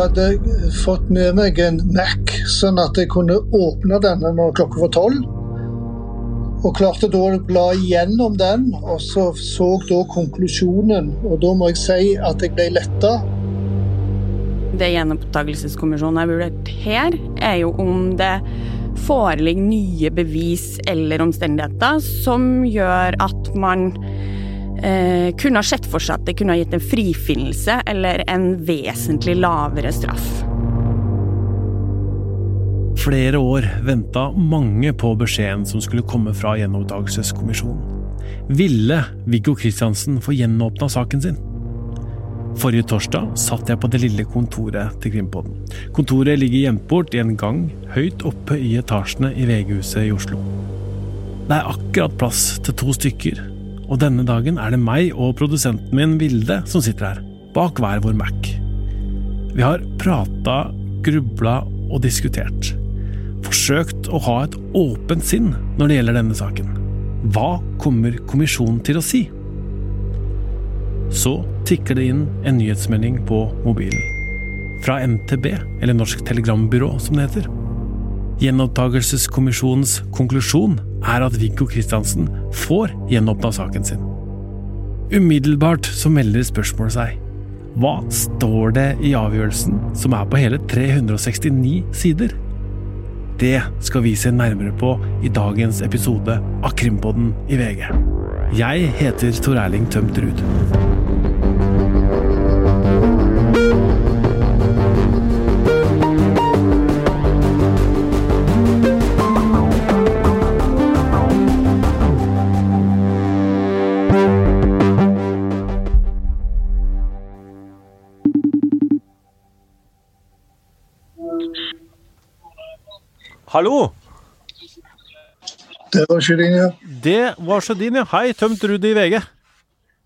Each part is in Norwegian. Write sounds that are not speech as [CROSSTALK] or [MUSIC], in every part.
hadde fått med meg en Mac, sånn at jeg kunne åpne denne når klokka var tolv. Og klarte da å bla igjennom den, og så så da konklusjonen. Og da må jeg si at jeg ble letta. Det gjenopptakelseskommisjonen har vurdert her, er jo om det foreligger nye bevis eller omstendigheter som gjør at man eh, kunne ha sett for seg at det kunne ha gitt en frifinnelse eller en vesentlig lavere straff. Flere år venta mange på beskjeden som skulle komme fra gjenopptakelseskommisjonen. Ville Viggo Kristiansen få gjenåpna saken sin? Forrige torsdag satt jeg på det lille kontoret til Krimpodden. Kontoret ligger gjemt bort i en gang høyt oppe i etasjene i VG-huset i Oslo. Det er akkurat plass til to stykker, og denne dagen er det meg og produsenten min Vilde som sitter her, bak hver vår Mac. Vi har prata, grubla og diskutert. Forsøkt å ha et åpent sinn når det gjelder denne saken. Hva kommer kommisjonen til å si? Så tikker det inn en nyhetsmelding på mobilen. Fra NTB, eller Norsk Telegrambyrå som det heter. Gjenopptakelseskommisjonens konklusjon er at Viggo Kristiansen får gjenåpna saken sin. Umiddelbart så melder spørsmålet seg. Hva står det i avgjørelsen, som er på hele 369 sider? Det skal vi se nærmere på i dagens episode av Krimpodden i VG. Jeg heter Tor Erling Tømt Ruud. Hallo! Det var Sjødin, ja. Det var Sjødin, ja. Hei, Tømt Rudi i VG.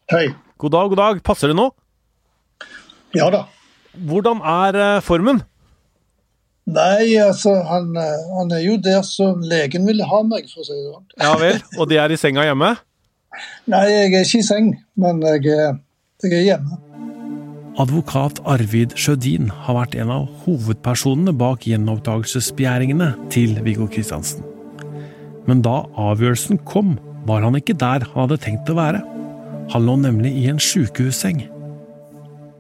Hei. God dag, god dag. Passer det nå? Ja da. Hvordan er eh, formen? Nei, altså, han, eh, han er jo der som legen ville ha meg, for å si det sånn. Ja vel. Og de er i senga hjemme? Nei, jeg er ikke i seng, men jeg jeg er hjemme. Advokat Arvid Sjødin har vært en av hovedpersonene bak gjenopptakelsesbegjæringene til Viggo Kristiansen. Men da avgjørelsen kom, var han ikke der han hadde tenkt å være. Han lå nemlig i en sykehusseng.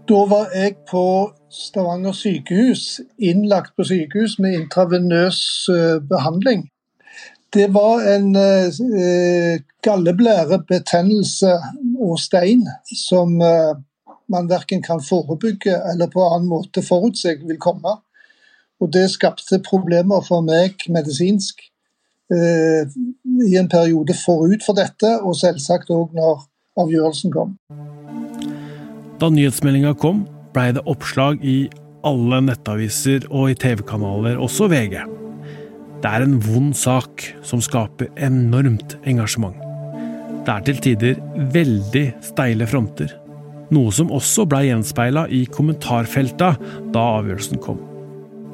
Da var jeg på Stavanger sykehus, innlagt på sykehus med intravenøs eh, behandling. Det var en uh, galleblærebetennelse og stein som man verken kan forebygge eller på annen måte forutse vil komme. Og det skapte problemer for meg medisinsk eh, i en periode forut for dette, og selvsagt òg når avgjørelsen kom. Da nyhetsmeldinga kom, blei det oppslag i alle nettaviser og i TV-kanaler, også VG. Det er en vond sak som skaper enormt engasjement. Det er til tider veldig steile fronter, noe som også blei gjenspeila i kommentarfelta da avgjørelsen kom.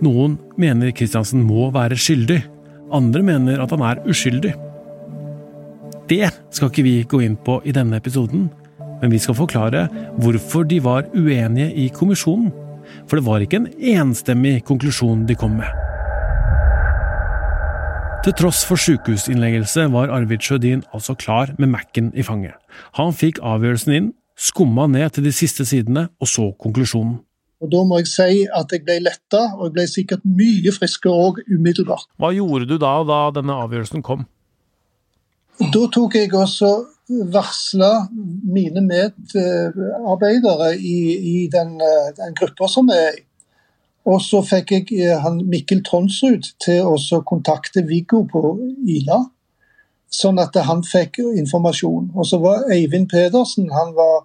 Noen mener Kristiansen må være skyldig, andre mener at han er uskyldig. Det skal ikke vi gå inn på i denne episoden, men vi skal forklare hvorfor de var uenige i kommisjonen. For det var ikke en enstemmig konklusjon de kom med. Til tross for sykehusinnleggelse var Arvid Sjødin altså klar med Mac-en i fanget. Han fikk avgjørelsen inn, skumma ned til de siste sidene og så konklusjonen. Og Da må jeg si at jeg ble letta, og jeg ble sikkert mye friskere òg umiddelbart. Hva gjorde du da, da denne avgjørelsen kom? Da tok jeg også varsla mine medarbeidere i, i den, den gruppa som er i. Og så fikk jeg han Mikkel Tronsrud til å kontakte Viggo på Ila, sånn at han fikk informasjon. Og så var Eivind Pedersen han var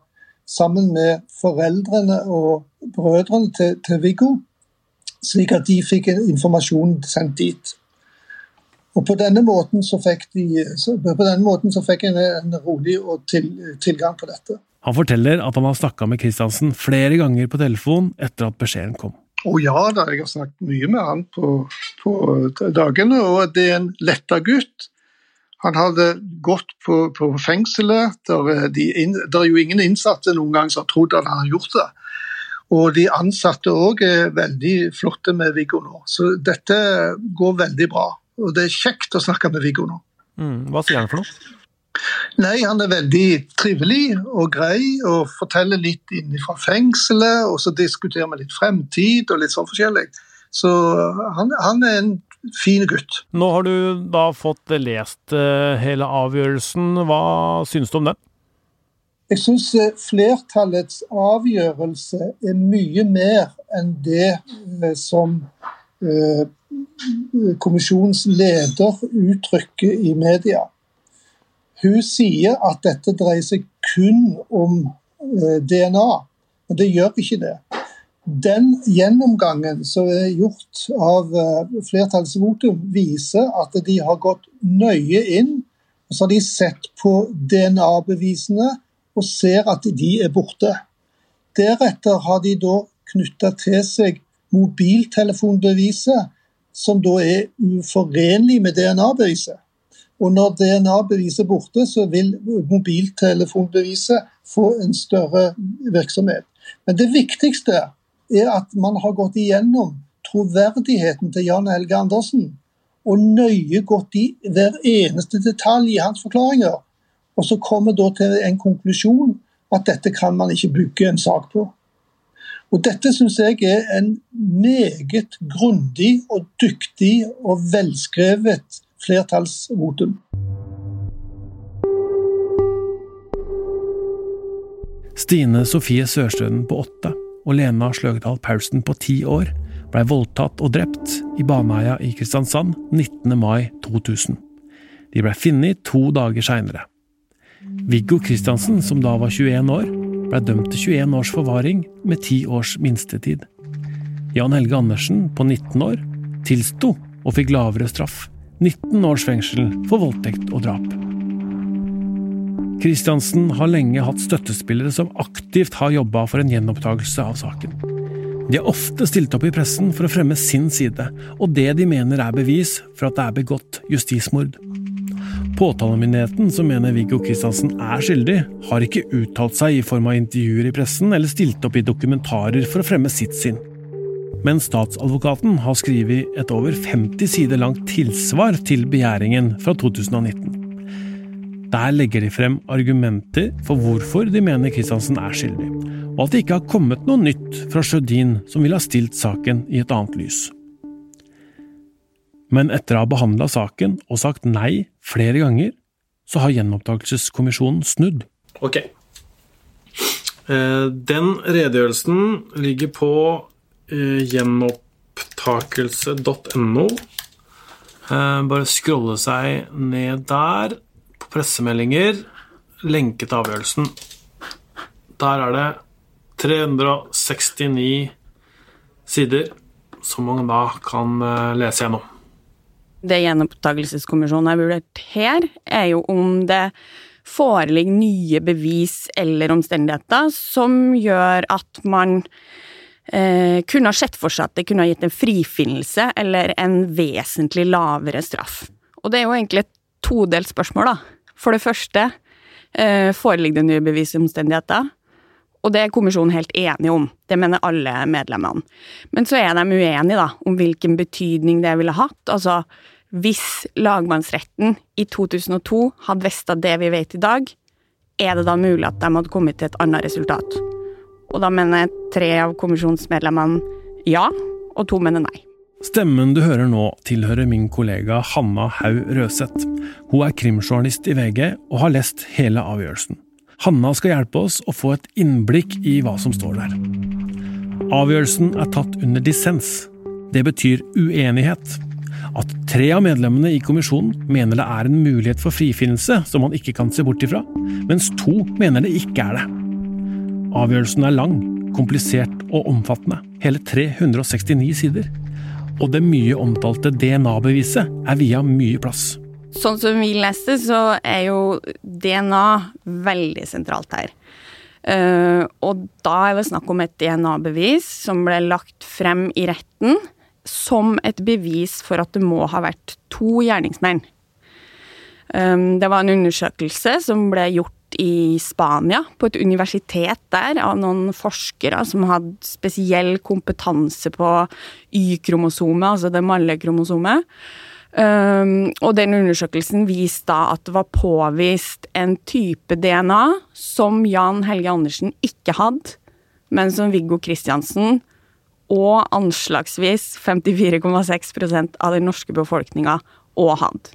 sammen med foreldrene og brødrene til, til Viggo, slik at de fikk informasjon sendt dit. Og På denne måten så fikk, de, så, på denne måten så fikk en, en rolig og til, tilgang på dette. Han forteller at han har snakka med Kristiansen flere ganger på telefon etter at beskjeden kom. Å ja da, jeg har snakket mye med han på, på dagene, og det er en letta gutt. Han hadde gått på, på fengselet. Der, de, der er jo ingen innsatte noen gang som har trodd at han har gjort det. Og de ansatte òg er veldig flotte med Viggo nå. Så dette går veldig bra. Og det er kjekt å snakke med Viggo nå. Mm. Hva sier han for noe? Nei, han er veldig trivelig og grei og forteller litt innenfra fengselet. Og så diskuterer vi litt fremtid og litt sånn forskjellig. Så han, han er en fin gutt. Nå har du da fått lest eh, hele avgjørelsen. Hva syns du om den? Jeg syns eh, flertallets avgjørelse er mye mer enn det eh, som eh, kommisjonens leder uttrykker i media. Hun sier at dette dreier seg kun om DNA, men det gjør ikke det. Den gjennomgangen som er gjort av flertallsvotum, viser at de har gått nøye inn. og Så har de sett på DNA-bevisene og ser at de er borte. Deretter har de da knytta til seg mobiltelefonbeviset, som da er uforenlig med DNA-beviset. Og når DNA-beviset er borte, så vil mobiltelefonbeviset få en større virksomhet. Men det viktigste er at man har gått igjennom troverdigheten til Jan Helge Andersen, og nøye gått i hver eneste detalj i hans forklaringer. Og så kommer da til en konklusjon at dette kan man ikke bygge en sak på. Og Dette syns jeg er en meget grundig og dyktig og velskrevet flertallsvotum. Stine Sofie Sørstøden på åtte og Lena Sløgdal Paulsen på ti år blei voldtatt og drept i Baneheia i Kristiansand 19. mai 2000. De blei funnet to dager seinere. Viggo Kristiansen, som da var 21 år, ble dømt til 21 års forvaring med 10 års minstetid. Jan Helge Andersen, på 19 år, tilsto og fikk lavere straff. 19 års fengsel for voldtekt og drap. Kristiansen har lenge hatt støttespillere som aktivt har jobba for en gjenopptakelse av saken. De har ofte stilt opp i pressen for å fremme sin side, og det de mener er bevis for at det er begått justismord. Påtalemyndigheten, som mener Viggo Kristiansen er skyldig, har ikke uttalt seg i form av intervjuer i pressen eller stilt opp i dokumentarer for å fremme sitt syn. Men statsadvokaten har skrevet et over 50 sider langt tilsvar til begjæringen fra 2019. Der legger de frem argumenter for hvorfor de mener Kristiansen er skyldig, og at det ikke har kommet noe nytt fra Sjødin som ville ha stilt saken i et annet lys. Men etter å ha behandla saken og sagt nei flere ganger, så har gjenopptakelseskommisjonen snudd. Ok. Eh, den redegjørelsen ligger på eh, gjenopptakelse.no. Eh, bare skrolle seg ned der, pressemeldinger, lenke til avgjørelsen. Der er det 369 sider som man da kan lese gjennom det gjenopptakelseskommisjonen har vurdert her, er jo om det foreligger nye bevis eller omstendigheter som gjør at man eh, kunne ha sett for seg at det kunne ha gitt en frifinnelse eller en vesentlig lavere straff. Og det er jo egentlig et todelt spørsmål, da. For det første, eh, foreligger det nye bevisomstendigheter? Og det er kommisjonen helt enig om, det mener alle medlemmene. Men så er de uenige da, om hvilken betydning det ville hatt. Altså, hvis lagmannsretten i 2002 hadde visst det vi vet i dag, er det da mulig at de hadde kommet til et annet resultat? Og da mener tre av kommisjonsmedlemmene ja, og to mener nei. Stemmen du hører nå, tilhører min kollega Hanna Haug Røseth. Hun er krimjournalist i VG og har lest hele avgjørelsen. Hanna skal hjelpe oss å få et innblikk i hva som står der. Avgjørelsen er tatt under dissens. Det betyr uenighet at tre av medlemmene i kommisjonen mener det er en mulighet for frifinnelse som man ikke kan se bort ifra, mens to mener det ikke er det. Avgjørelsen er lang, komplisert og omfattende, hele 369 sider. Og det mye omtalte DNA-beviset er via mye plass. Sånn som vi leste, så er jo DNA veldig sentralt her. Uh, og da er det snakk om et DNA-bevis som ble lagt frem i retten som et bevis for at det må ha vært to gjerningsmenn. Um, det var en undersøkelse som ble gjort i Spania, på et universitet der, av noen forskere som hadde spesiell kompetanse på Y-kromosomet, altså det mannlige Um, og den undersøkelsen viste da at det var påvist en type DNA som Jan Helge Andersen ikke hadde, men som Viggo Kristiansen og anslagsvis 54,6% av den norske befolkninga òg hadde.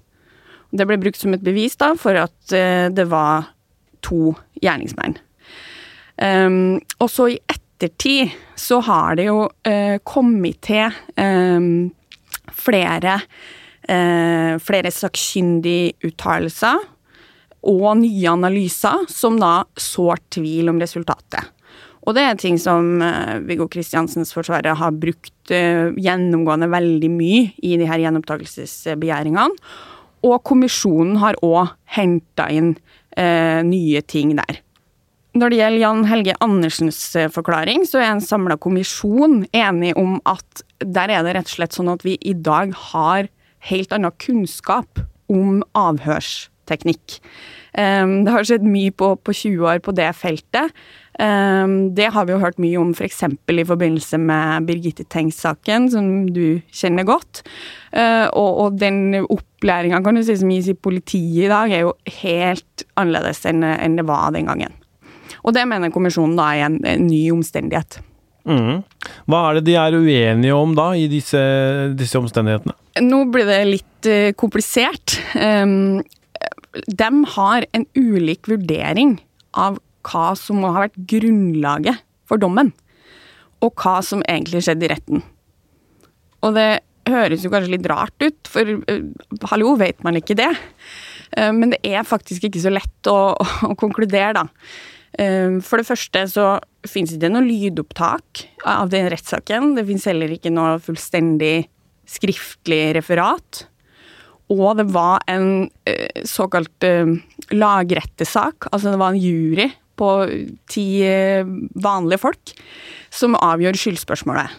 Det ble brukt som et bevis da, for at uh, det var to gjerningsmenn. Um, og så i ettertid så har det jo uh, kommet til um, flere, uh, flere sakkyndige uttalelser og nye analyser som da sår tvil om resultatet. Og det er ting som Viggo Kristiansens forsvarer har brukt gjennomgående veldig mye i de her gjenopptakelsesbegjæringene. Og kommisjonen har òg henta inn eh, nye ting der. Når det gjelder Jan Helge Andersens eh, forklaring, så er en samla kommisjon enig om at der er det rett og slett sånn at vi i dag har helt annen kunnskap om avhørsteknikk. Um, det har skjedd mye på, på 20 år på det feltet. Um, det har vi jo hørt mye om f.eks. For i forbindelse med Birgitte Tengs-saken, som du kjenner godt. Uh, og, den opplæringa kan du si som gis i politiet i dag, er jo helt annerledes enn, det var den gangen. Og det mener kommisjonen da er en, ny omstendighet. Mm. Hva er det de er uenige om da, i disse, disse omstendighetene? Nå blir det litt uh, komplisert. Um, de har en ulik vurdering av hva som må ha vært grunnlaget for dommen, og hva som egentlig skjedde i retten. Og det høres jo kanskje litt rart ut, for uh, hallo, vet man ikke det? Uh, men det er faktisk ikke så lett å, å konkludere, da. Uh, for det første så fins det noe lydopptak av den rettssaken. Det fins heller ikke noe fullstendig skriftlig referat. Og det var en såkalt lagrettesak, altså det var en jury på ti eh, vanlige folk som avgjør skyldspørsmålet.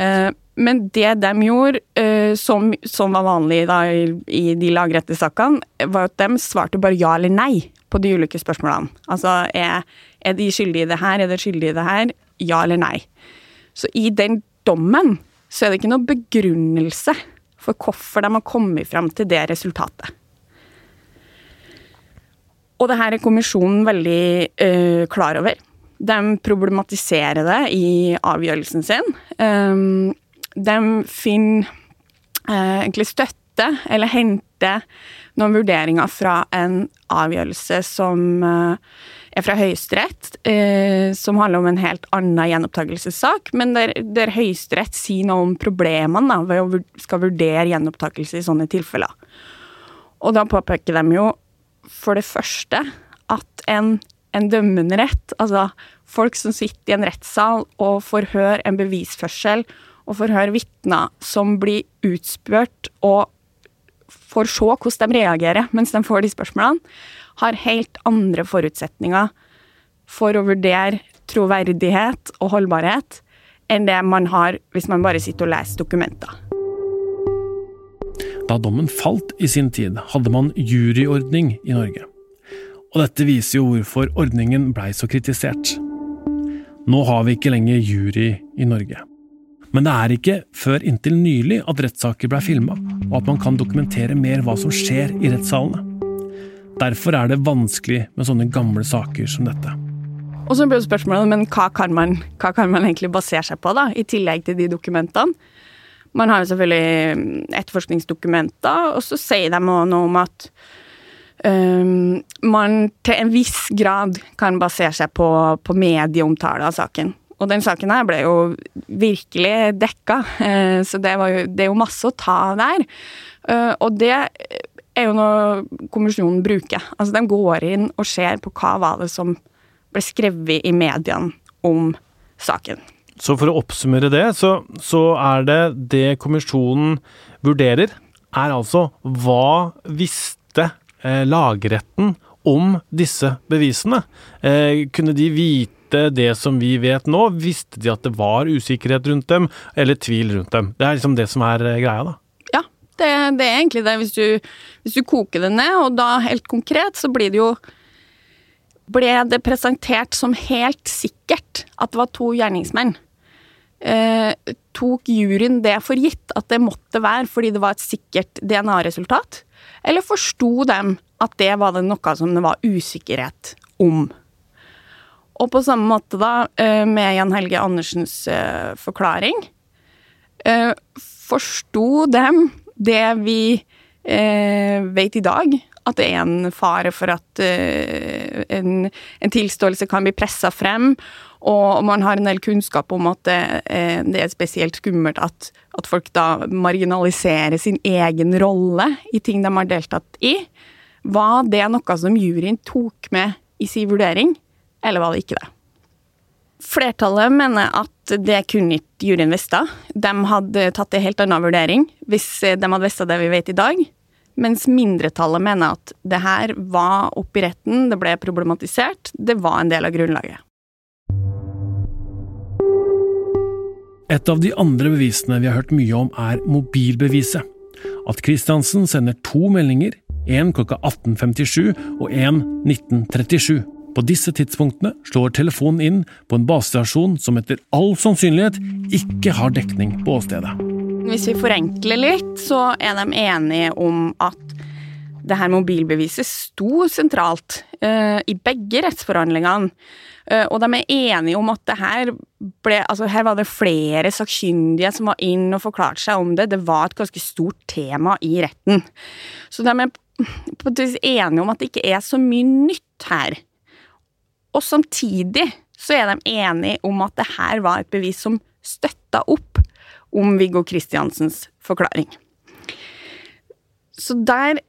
Eh, men det de gjorde, eh, som, som var vanlig da, i de lagrettesakene, var at de svarte bare ja eller nei på de ulike spørsmålene. Altså er, er de skyldige i det her, er de skyldige i det her? Ja eller nei. Så i den dommen så er det ikke noe begrunnelse for hvorfor de har kommet fram til det resultatet. Og det her er kommisjonen veldig uh, klar over. De problematiserer det i avgjørelsen sin. Um, de finner uh, egentlig støtte, eller henter noen vurderinger fra en avgjørelse som uh, er fra Høyesterett, som handler om en helt annen gjenopptakelsessak, men der, der Høyesterett sier noe om problemene ved å skal vurdere gjenopptakelse i sånne tilfeller. Og da påpeker de jo for det første at en, en dømmende rett, altså folk som sitter i en rettssal og forhører en bevisførsel og forhører høre vitner som blir utspurt og får se hvordan de reagerer mens de får de spørsmålene, har helt andre forutsetninger for å vurdere troverdighet og holdbarhet enn det man har hvis man bare sitter og leser dokumenter. Da dommen falt i sin tid, hadde man juryordning i Norge. Og dette viser jo hvorfor ordningen blei så kritisert. Nå har vi ikke lenger jury i Norge. Men det er ikke før inntil nylig at rettssaker blei filma, og at man kan dokumentere mer hva som skjer i rettssalene. Derfor er det vanskelig med sånne gamle saker som dette. Og så ble spørsmålet men hva kan, man, hva kan man egentlig basere seg på, da, i tillegg til de dokumentene? Man har jo selvfølgelig mm, etterforskningsdokumenter, og så sier de òg noe om at um, man til en viss grad kan basere seg på, på medieomtale av saken. Og den saken her ble jo virkelig dekka, uh, så det, jo, det, er jo masse å ta der. Uh, og det er jo noe kommisjonen bruker. Altså de går inn og ser på hva var det som ble skrevet i mediene om saken. Så for å oppsummere det, så, så er det det kommisjonen vurderer, er altså hva visste eh, lagretten om disse bevisene? Eh, kunne de vite det som vi vet nå? Visste de at det var usikkerhet rundt dem, eller tvil rundt dem? Det er liksom det som er eh, greia, da. Ja, det, det er egentlig det, hvis du, hvis du koker det ned, og da helt konkret så blir det jo ble det presentert som helt sikkert at det var to gjerningsmenn. Eh, tok juryen det for gitt at det måtte være fordi det var et sikkert DNA-resultat? Eller forsto dem at det var det noe som det var usikkerhet om? Og på samme måte da eh, med Jan Helge Andersens eh, forklaring. Forsto dem det vi vet i dag, at det er en fare for at en, en tilståelse kan bli pressa frem, og man har en del kunnskap om at det, det er spesielt skummelt at, at, folk da marginaliserer sin egen rolle i ting de har deltatt i. Var det noe som juryen tok med i sin vurdering? eller var det ikke det? Flertallet mener at det kunne ikke juryen visst. De hadde tatt en helt annen vurdering hvis de hadde visst det vi vet i dag. Mens mindretallet mener at det her var oppe i retten, det ble problematisert, det var en del av grunnlaget. Et av de andre bevisene vi har hørt mye om, er mobilbeviset. At Christiansen sender to meldinger, én klokka 18.57 og én 1937. På disse tidspunktene slår telefonen inn på en basestasjon som etter all sannsynlighet ikke har dekning på åstedet. Hvis vi forenkler litt, så er de enige om at det her mobilbeviset sto sentralt uh, i begge rettsforhandlingene. Uh, og de er enige om at det her ble Altså, her var det flere sakkyndige som var inn og forklarte seg om det. Det var et ganske stort tema i retten. Så de er på enige om at det ikke er så mye nytt her. Og samtidig så er de enige om at det her var et bevis som støtta opp om Viggo Kristiansens forklaring. Så der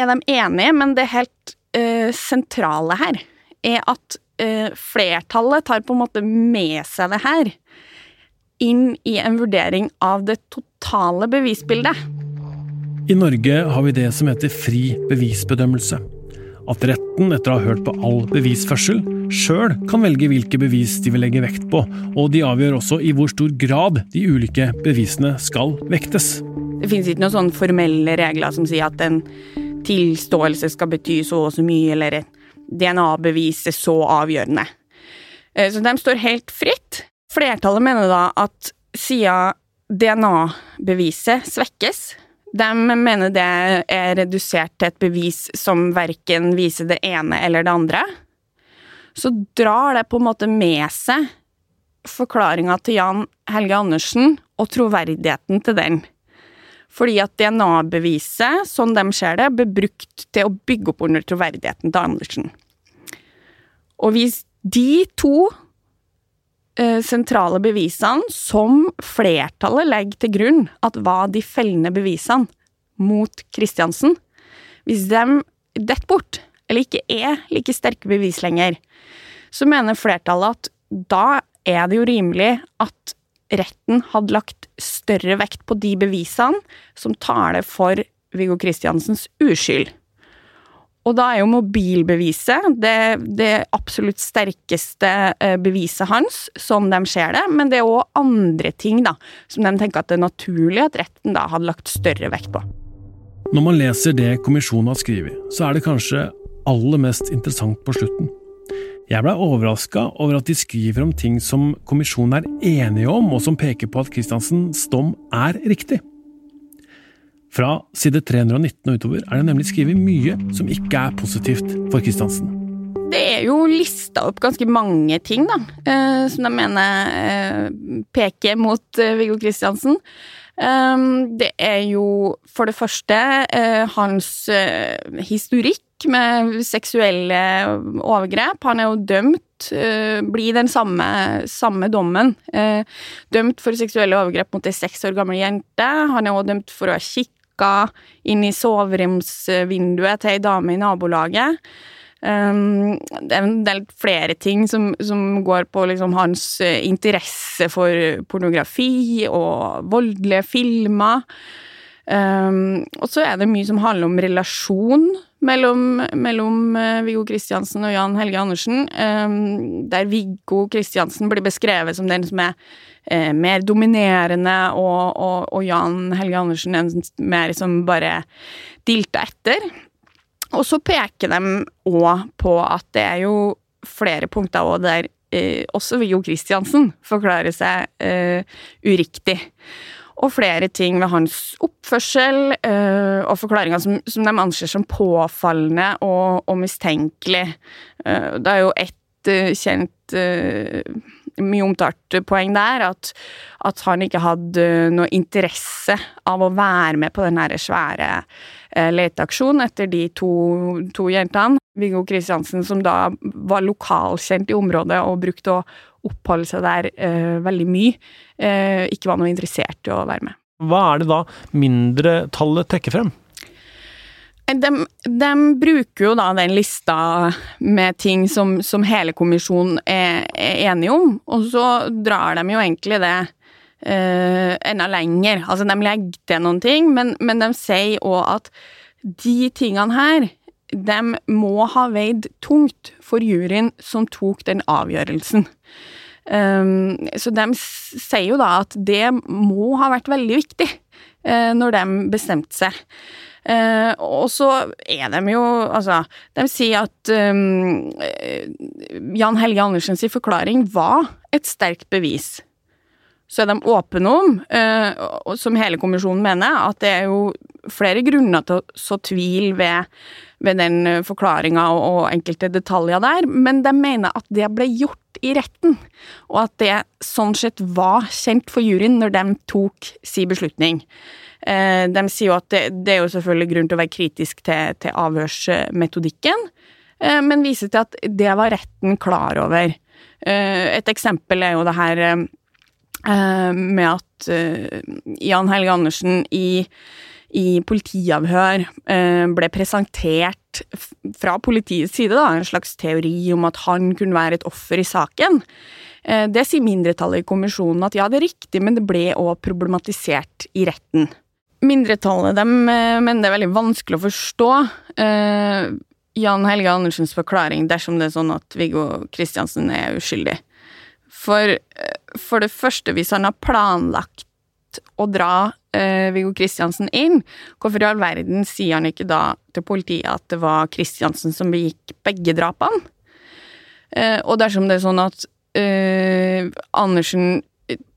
er de enige, men det helt uh, sentrale her er at uh, flertallet tar på en måte med seg det her inn i en vurdering av det totale bevisbildet. I Norge har vi det som heter fri bevisbedømmelse at retten, etter å ha hørt på all bevisførsel, sjøl kan velge hvilke bevis de vil legge vekt på, og de avgjør også i hvor stor grad de ulike bevisene skal vektes. Det finnes ikke noen sånne formelle regler som sier at en tilståelse skal bety så og så mye, eller DNA-bevis er så avgjørende. Eh, så de står helt fritt. Flertallet mener da at siden DNA-beviset svekkes, de mener det er redusert til et bevis som verken viser det ene eller det andre. Så drar det på en måte med seg forklaringa til Jan Helge Andersen og troverdigheten til den. Fordi at DNA-beviset, sånn de ser det, ble brukt til å bygge opp under troverdigheten til Andersen. Og hvis de to Eh, sentrale bevisene som flertallet legger til grunn at var de fellende bevisene mot Kristiansen, hvis de detter bort, eller ikke er like sterke bevis lenger, så mener flertallet at da er det jo rimelig at retten hadde lagt større vekt på de bevisene som taler for Viggo Kristiansens uskyld. Og da er jo mobilbeviset det, det absolutt sterkeste eh, beviset hans, som de ser det. Men det er òg andre ting da, som de tenker at det er naturlig at retten da hadde lagt større vekt på. Når man leser det kommisjonen har skrevet, så er det kanskje aller mest interessant på slutten. Jeg blei overraska over at de skriver om ting som kommisjonen er enige om, og som peker på at Kristiansens dom er riktig. Fra side 319 og utover er det nemlig skrevet mye som ikke er positivt for Kristiansen. Det er jo lista opp ganske mange ting, da, eh, som de mener eh, peker mot eh, Viggo Kristiansen. Det er jo for det første hans historikk med seksuelle overgrep. Han er jo dømt, blir den samme, samme dommen. Dømt for seksuelle overgrep mot ei seks år gammel jente. Han er også dømt for å ha kikka inn i soveromsvinduet til ei dame i nabolaget. Um, det er en del flere ting som, som går på liksom hans eh, interesse for pornografi og voldelige filmer. Og så er det mye som handler om relasjon mellom, mellom uh, Viggo Kristiansen og Jan Helge Andersen, um, der Viggo Kristiansen blir beskrevet som den som er uh, mer dominerende, og, og, og, Jan Helge Andersen er mer som bare dilta etter. Og så peker de òg på at det er jo flere punkter òg der eh, også Viggo Kristiansen forklarer seg eh, uriktig. Og flere ting ved hans oppførsel eh, og forklaringer som, som, de anser som påfallende og, og mistenkelig. Eh, det er jo ett eh, kjent mye omtalt poeng der, at, at, han ikke hadde noe interesse av å være med på den svære leteaksjonen etter de to, to jentene. Viggo Kristiansen, som da var lokalkjent i området og brukte å oppholde seg der eh, veldig mye, eh, ikke var noe interessert i å være med. Hva er det da mindretallet trekker frem? De, de, bruker jo da den lista med ting som, som hele kommisjonen er, er enige om, og så drar de jo egentlig det eh, enda lenger. Altså, de legger til noen ting, men, men de sier òg at de tingene her, de må ha veid tungt for juryen som tok den avgjørelsen. Um, så de sier jo da at det må ha vært veldig viktig uh, når de bestemte seg. Uh, og så er de jo Altså, de sier at um, Jan Helge Andersens forklaring var et sterkt bevis. Så er de åpne om, uh, som hele kommisjonen mener, at det er jo flere grunner til å så tvil ved, ved den forklaringa og, og enkelte detaljer der, men de mener at det ble gjort i retten, og at det sånn sett var kjent for juryen når de tok sin beslutning. Eh, de sier jo at det, det, er jo selvfølgelig grunn til å være kritisk til, til avhørsmetodikken, eh, men viser til at det var retten klar over. Eh, et eksempel er jo det her med at Jan Helge Andersen i, i politiavhør ble presentert fra politiets side da, en slags teori om at han kunne være et offer i saken. Det sier mindretallet i kommisjonen at ja, det er riktig, men det ble òg problematisert i retten. Mindretallet de eh, mener det er veldig vanskelig å forstå Jan Helge Andersens forklaring dersom det er sånn at Viggo Kristiansen er uskyldig. For, for det første, hvis han har planlagt å dra uh, Viggo Kristiansen inn, hvorfor i all verden sier han ikke da til politiet at det var Kristiansen som begikk begge drapene? og dersom det er sånn at Andersen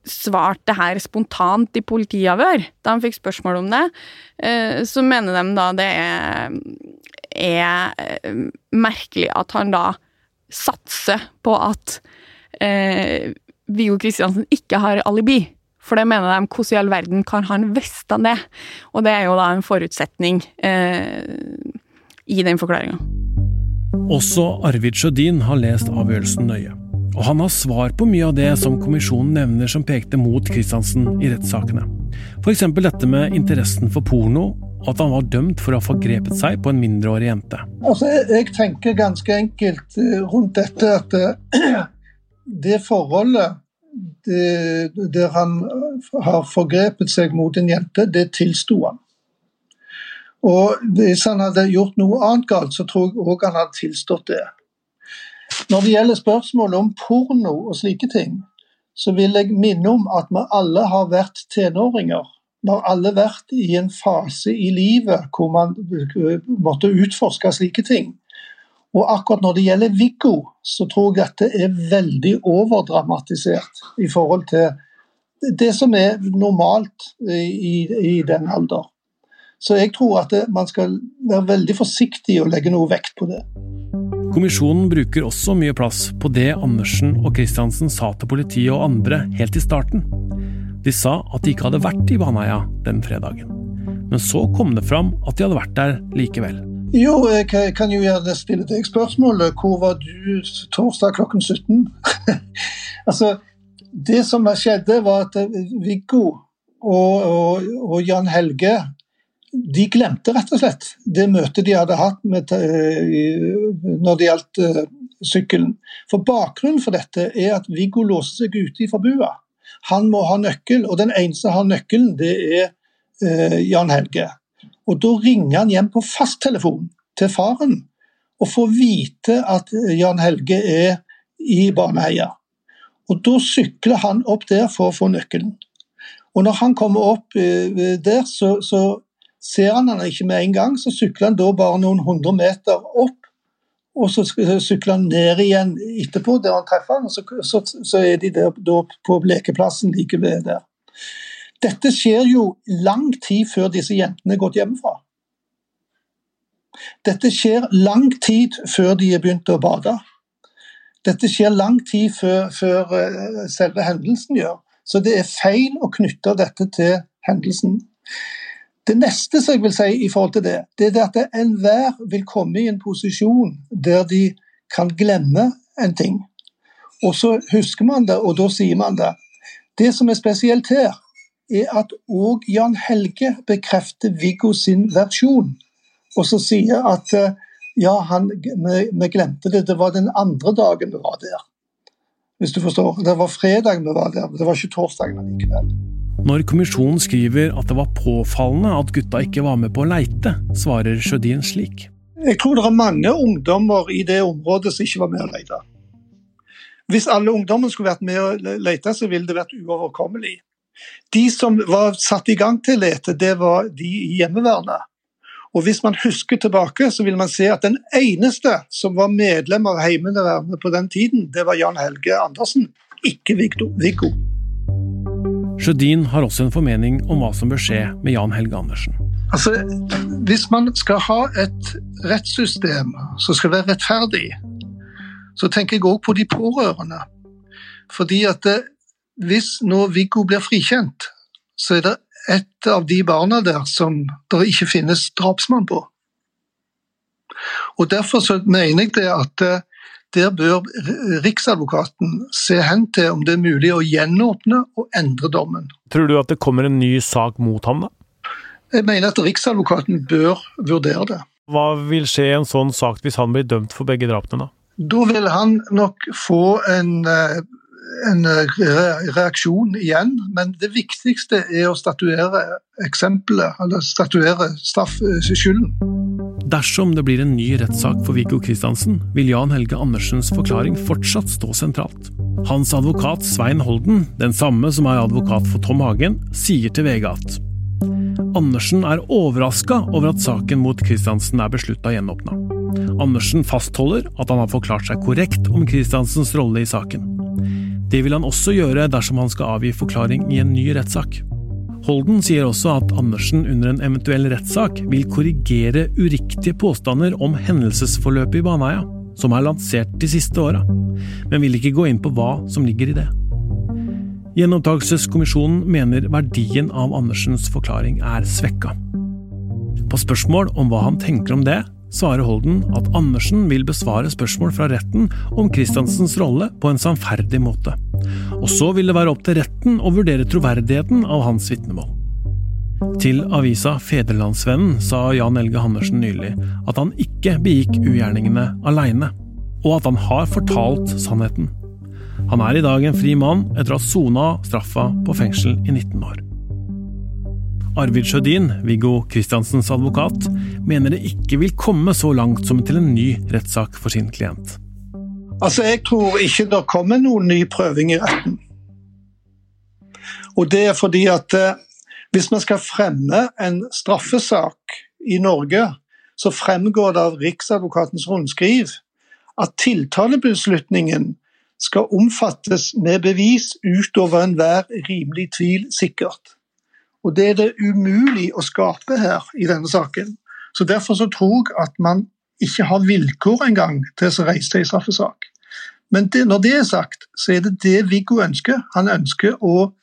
svarte her spontant i politiavhør, da han fikk spørsmål om det, eh, så mener de da det er, er eh, merkelig at han da satser på at eh, Viggo Kristiansen ikke har alibi. For det mener de, hvordan i all verden kan han vite det? Og det er jo da en forutsetning eh, i den forklaringa. Også Arvid Sjødin har lest avgjørelsen nøye. Og han har svar på mye av det som kommisjonen nevner som pekte mot Kristiansen i rettssakene. F.eks. dette med interessen for porno, og at han var dømt for å ha forgrepet seg på en mindreårig jente. Altså, jeg tenker ganske enkelt eh, rundt dette at eh, [CLEARS THROAT] det forholdet det, der han har forgrepet seg mot en jente, det tilsto han. Og Hvis han hadde gjort noe annet galt, så tror jeg òg han hadde tilstått det. Når det gjelder spørsmålet om porno og slike ting, så vil jeg minne om at vi alle har vært tenåringer. Vi har alle vært i en fase i livet hvor man måtte utforske slike ting. Og akkurat når det gjelder Viggo, så tror jeg at det er veldig overdramatisert i forhold til det som er normalt i, i den alder. Så jeg tror at det, man skal være veldig forsiktig og legge noe vekt på det. Kommisjonen bruker også mye plass på det Andersen og Kristiansen sa til politiet og andre helt i starten. De sa at de ikke hadde vært i Baneheia den fredagen. Men så kom det fram at de hadde vært der likevel. Jo, jeg kan jo gjerne stille deg spørsmålet. Hvor var du torsdag klokken 17? [LAUGHS] altså, det som skjedde, var at Viggo og, og, og Jan Helge de glemte rett og slett det møtet de hadde hatt med, eh, når det gjaldt uh, sykkelen. For Bakgrunnen for dette er at Viggo låser seg ute fra bua. Han må ha nøkkel, og den eneste som har nøkkelen, det er Jan Helge. Og Da ringer han hjem på fasttelefon til faren og får vite at Jan Helge er i Baneheia. Og Da sykler han opp der for å få nøkkelen. Og Når han kommer opp uh, der, så, så Ser han han ikke med en gang, så sykler han da bare noen hundre meter opp og så sykler han ned igjen etterpå, der han treffer han, og så, så, så er de der på lekeplassen like ved der. Dette skjer jo lang tid før disse jentene er gått hjemmefra. Dette skjer lang tid før de er begynt å bade. Dette skjer lang tid før, før eh, selve hendelsen gjør. Så det er feil å knytte dette til hendelsen. Det neste som jeg vil si i forhold til det, det er at enhver vil komme i en posisjon der de kan glemme en ting. Og så husker man det, og da sier man det. Det som er spesielt her, er at òg Jan Helge bekrefter Viggo sin versjon. Og så sier at eh, ja, han, vi, vi, glemte det, det var den andre dagen vi var der. Hvis du forstår. Det var fredag vi var der, det var ikke torsdag likevel. Når kommisjonen skriver at det var påfallende at gutta ikke var med på å leite, svarer Sjødin slik. Jeg tror det er mange ungdommer i det området som ikke var med å lete. Hvis alle ungdommene skulle vært med å lete, så ville det vært uoverkommelig. De som var satt i gang til lete, det var de i Hjemmeværnet. Og Hvis man husker tilbake, så vil man se at den eneste som var medlem av Heimevernet på den tiden, det var Jan Helge Andersen, ikke Viggo. Sjødin har også en formening om hva som bør skje med Jan Helge Andersen. Altså, Hvis man skal ha et rettssystem som skal være rettferdig, så tenker jeg òg på de pårørende. Fordi at det, hvis nå Viggo blir frikjent, så er det et av de barna der som det ikke finnes drapsmann på. Og Derfor så mener jeg det at eh, der bør Riksadvokaten se hen til om det er mulig å gjenåpne og endre dommen. Tror du at det kommer en ny sak mot ham, da? Jeg mener at Riksadvokaten bør vurdere det. Hva vil skje i en sånn sak hvis han blir dømt for begge drapene, da? Da vil han nok få en eh, en eh, reaksjon igjen, men det viktigste er å statuere eksempelet, eller statuere straffskylden. Dersom det blir en ny rettssak for Viggo Kristiansen, vil Jan Helge Andersens forklaring fortsatt stå sentralt. Hans advokat Svein Holden, den samme som er advokat for Tom Hagen, sier til VG at Andersen er overraska over at saken mot Kristiansen er beslutta gjenåpna. Andersen fastholder at han har forklart seg korrekt om Kristiansens rolle i saken. Det vil han også gjøre dersom han skal avgi forklaring i en ny rettssak. Holden sier også at Andersen under en eventuell rettssak vil korrigere uriktige påstander om hendelsesforløpet i Baneheia, som er lansert de siste åra, men vil ikke gå inn på hva som ligger i det. Gjenopptakelseskommisjonen mener verdien av Andersens forklaring er svekka. På spørsmål om hva han tenker om det, svarer Holden at Andersen vil besvare spørsmål fra retten om Christiansens rolle på en sannferdig måte. Og så vil det være opp til retten å vurdere troverdigheten av hans vitnemål. Til avisa Fedrelandsvennen sa Jan Elge Andersen nylig at han ikke begikk ugjerningene aleine, og at han har fortalt sannheten. Han er i dag en fri mann etter å ha sona straffa på fengsel i 19 år. Arvid Sjødin, Viggo Kristiansens advokat, mener det ikke vil komme så langt som til en ny rettssak for sin klient. Altså, Jeg tror ikke det kommer noen ny prøving i retten. Og det er fordi at eh, hvis man skal fremme en straffesak i Norge, så fremgår det av Riksadvokatens rundskriv at tiltalebeslutningen skal omfattes med bevis utover enhver rimelig tvil sikkert. Og Det er det umulig å skape her i denne saken. Så Derfor så tror jeg at man ikke har vilkår engang til å reise til en straffesak. Men det, når det er sagt, så er det det Viggo ønsker. Han ønsker å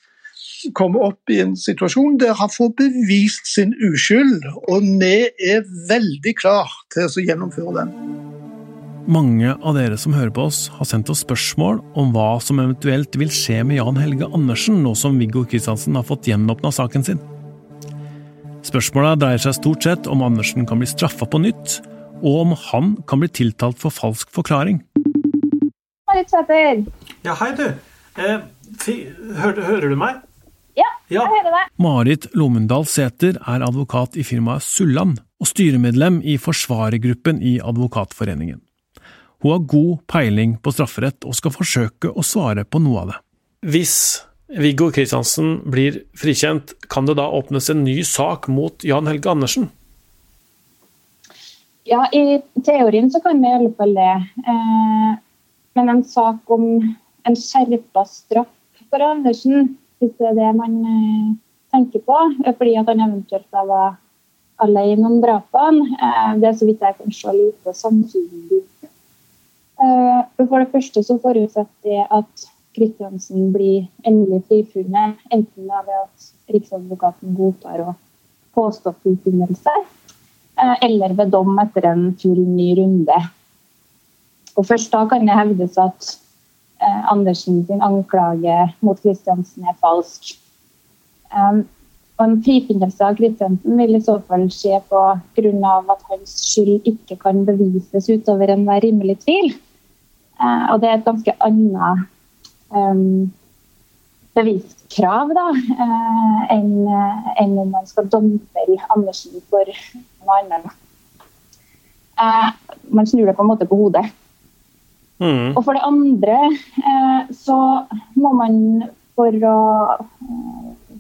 komme opp i en situasjon der han får bevist sin uskyld. Og vi er veldig klar til å gjennomføre den. Mange av dere som hører på oss, har sendt oss spørsmål om hva som eventuelt vil skje med Jan Helge Andersen nå som Viggo Kristiansen har fått gjenåpna saken sin. Spørsmåla dreier seg stort sett om Andersen kan bli straffa på nytt, og om han kan bli tiltalt for falsk forklaring. Ja, hei, du. Eh, hører, hører, du meg? Ja, ja, jeg hører deg. Marit Lomundal Sæter er advokat i firmaet Sulland og styremedlem i forsvarergruppen i Advokatforeningen. Hun har god peiling på strafferett og skal forsøke å svare på noe av det. Hvis Viggo Kristiansen blir frikjent, kan det da åpnes en ny sak mot Jan Helge Andersen? Ja, i teorien så kan vi i alle fall det. Eh, men en sak om en skjerpa straff for Andersen, hvis det er det man eh, tenker på, fordi at han eventuelt da var alene om drapene, eh, det er så vidt jeg kan se lite sannsynlig. Eh, for det første så forutsetter det at Kristiansen blir endelig frifunnet, enten ved at Riksadvokaten godtar å påstå frifinnelse, eh, eller ved dom etter en full ny runde. Og Først da kan det hevdes at eh, Andersen sin anklage mot Kristiansen er falsk. Og En frifinnelse av Kristiansen vil i så fall skje på grunn av at hans skyld ikke kan bevises utover enhver rimelig tvil. Uh, og det er et ganske annet um, beviskrav da, uh, enn, enn om man skal domfelle Andersen for noe annet. Man snur det på en måte på hodet. Mm. Og for det andre så må man for å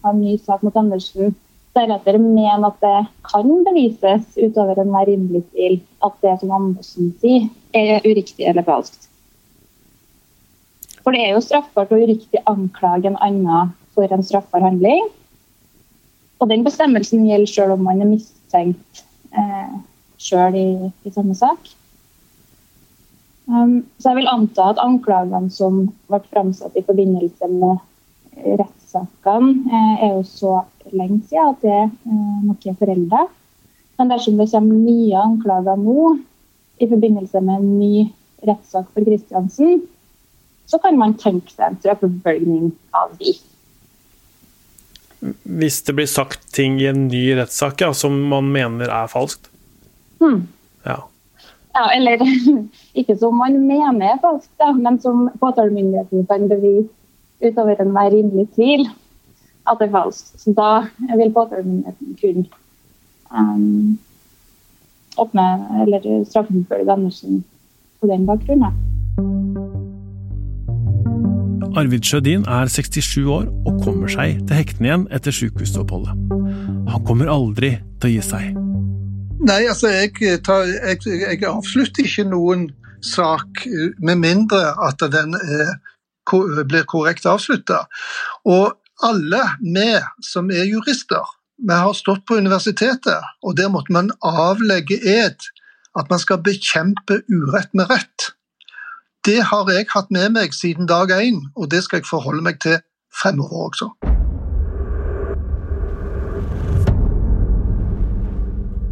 ha en ny sak mot Andersen, deretter mener at det kan bevises utover enhver rimelig tvil at det som Andersen sier, er uriktig eller falskt. For det er jo straffbart å uriktig anklage en annen for en straffbar handling. Og den bestemmelsen gjelder selv om man er mistenkt eh, selv i, i, samme sak. Um, så jeg vil anta at anklagene som ble framsatt i forbindelse med rettssakene eh, er jo så lenge siden at det eh, nok er forelda. Men dersom det kommer nye anklager nå i forbindelse med en ny rettssak for Kristiansen, så kan man tenke seg en straffeforfølgning av de. Hvis det blir sagt ting i en ny rettssak ja, som man mener er falskt? Hmm. Ja. ja. Eller [LAUGHS] ikke som man mener er falskt, ja, men som påtalemyndigheten kan bevise utover enhver rimelig tvil at det er falskt. Så da vil påtalemyndigheten kunne um, åpne eller straffeforfølge Andersen på den bakgrunnen. Arvid Sjødin er 67 år og kommer seg til hektene igjen etter sykehusoppholdet. Han kommer aldri til å gi seg. Nei, altså jeg, tar, jeg, jeg avslutter ikke noen sak med mindre at den er blir korrekt avslutta. Og alle vi som er jurister, vi har stått på universitetet, og der måtte man avlegge ed at man skal bekjempe urett med rett. Det har jeg hatt med meg siden dag én, og det skal jeg forholde meg til fremover også.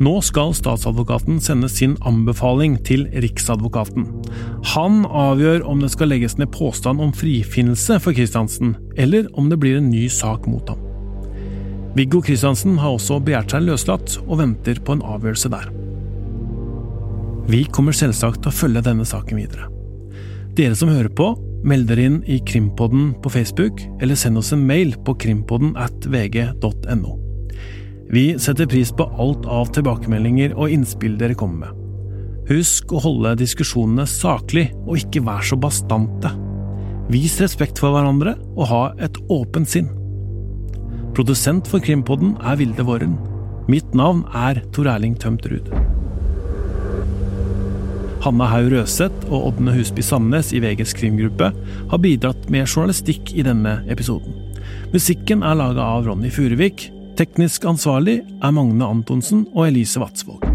Nå skal statsadvokaten sende sin anbefaling til Riksadvokaten. Han avgjør om det skal legges ned påstand om frifinnelse for Kristiansen, eller om det blir en ny sak mot ham. Viggo Kristiansen har også begjært seg løslatt, og venter på en avgjørelse der. Vi kommer selvsagt til å følge denne saken videre. Dere som hører på, meld dere inn i Krimpodden på Facebook, eller send oss en mail på krimpodden at vg.no. Vi setter pris på alt av tilbakemeldinger og innspill dere kommer med. Husk å holde diskusjonene saklig, og ikke vær så bastante. Vis respekt for hverandre, og ha et åpent sinn. Produsent for Krimpodden er Vilde Våren. Mitt navn er Tor Erling Tømtrud. Hanna Haug Røseth og Ådne Husby Sandnes i VGs krimgruppe har bidratt med journalistikk i denne episoden. Musikken er laga av Ronny Furuvik, Teknisk ansvarlig er Magne Antonsen og Elise Vatsvåg.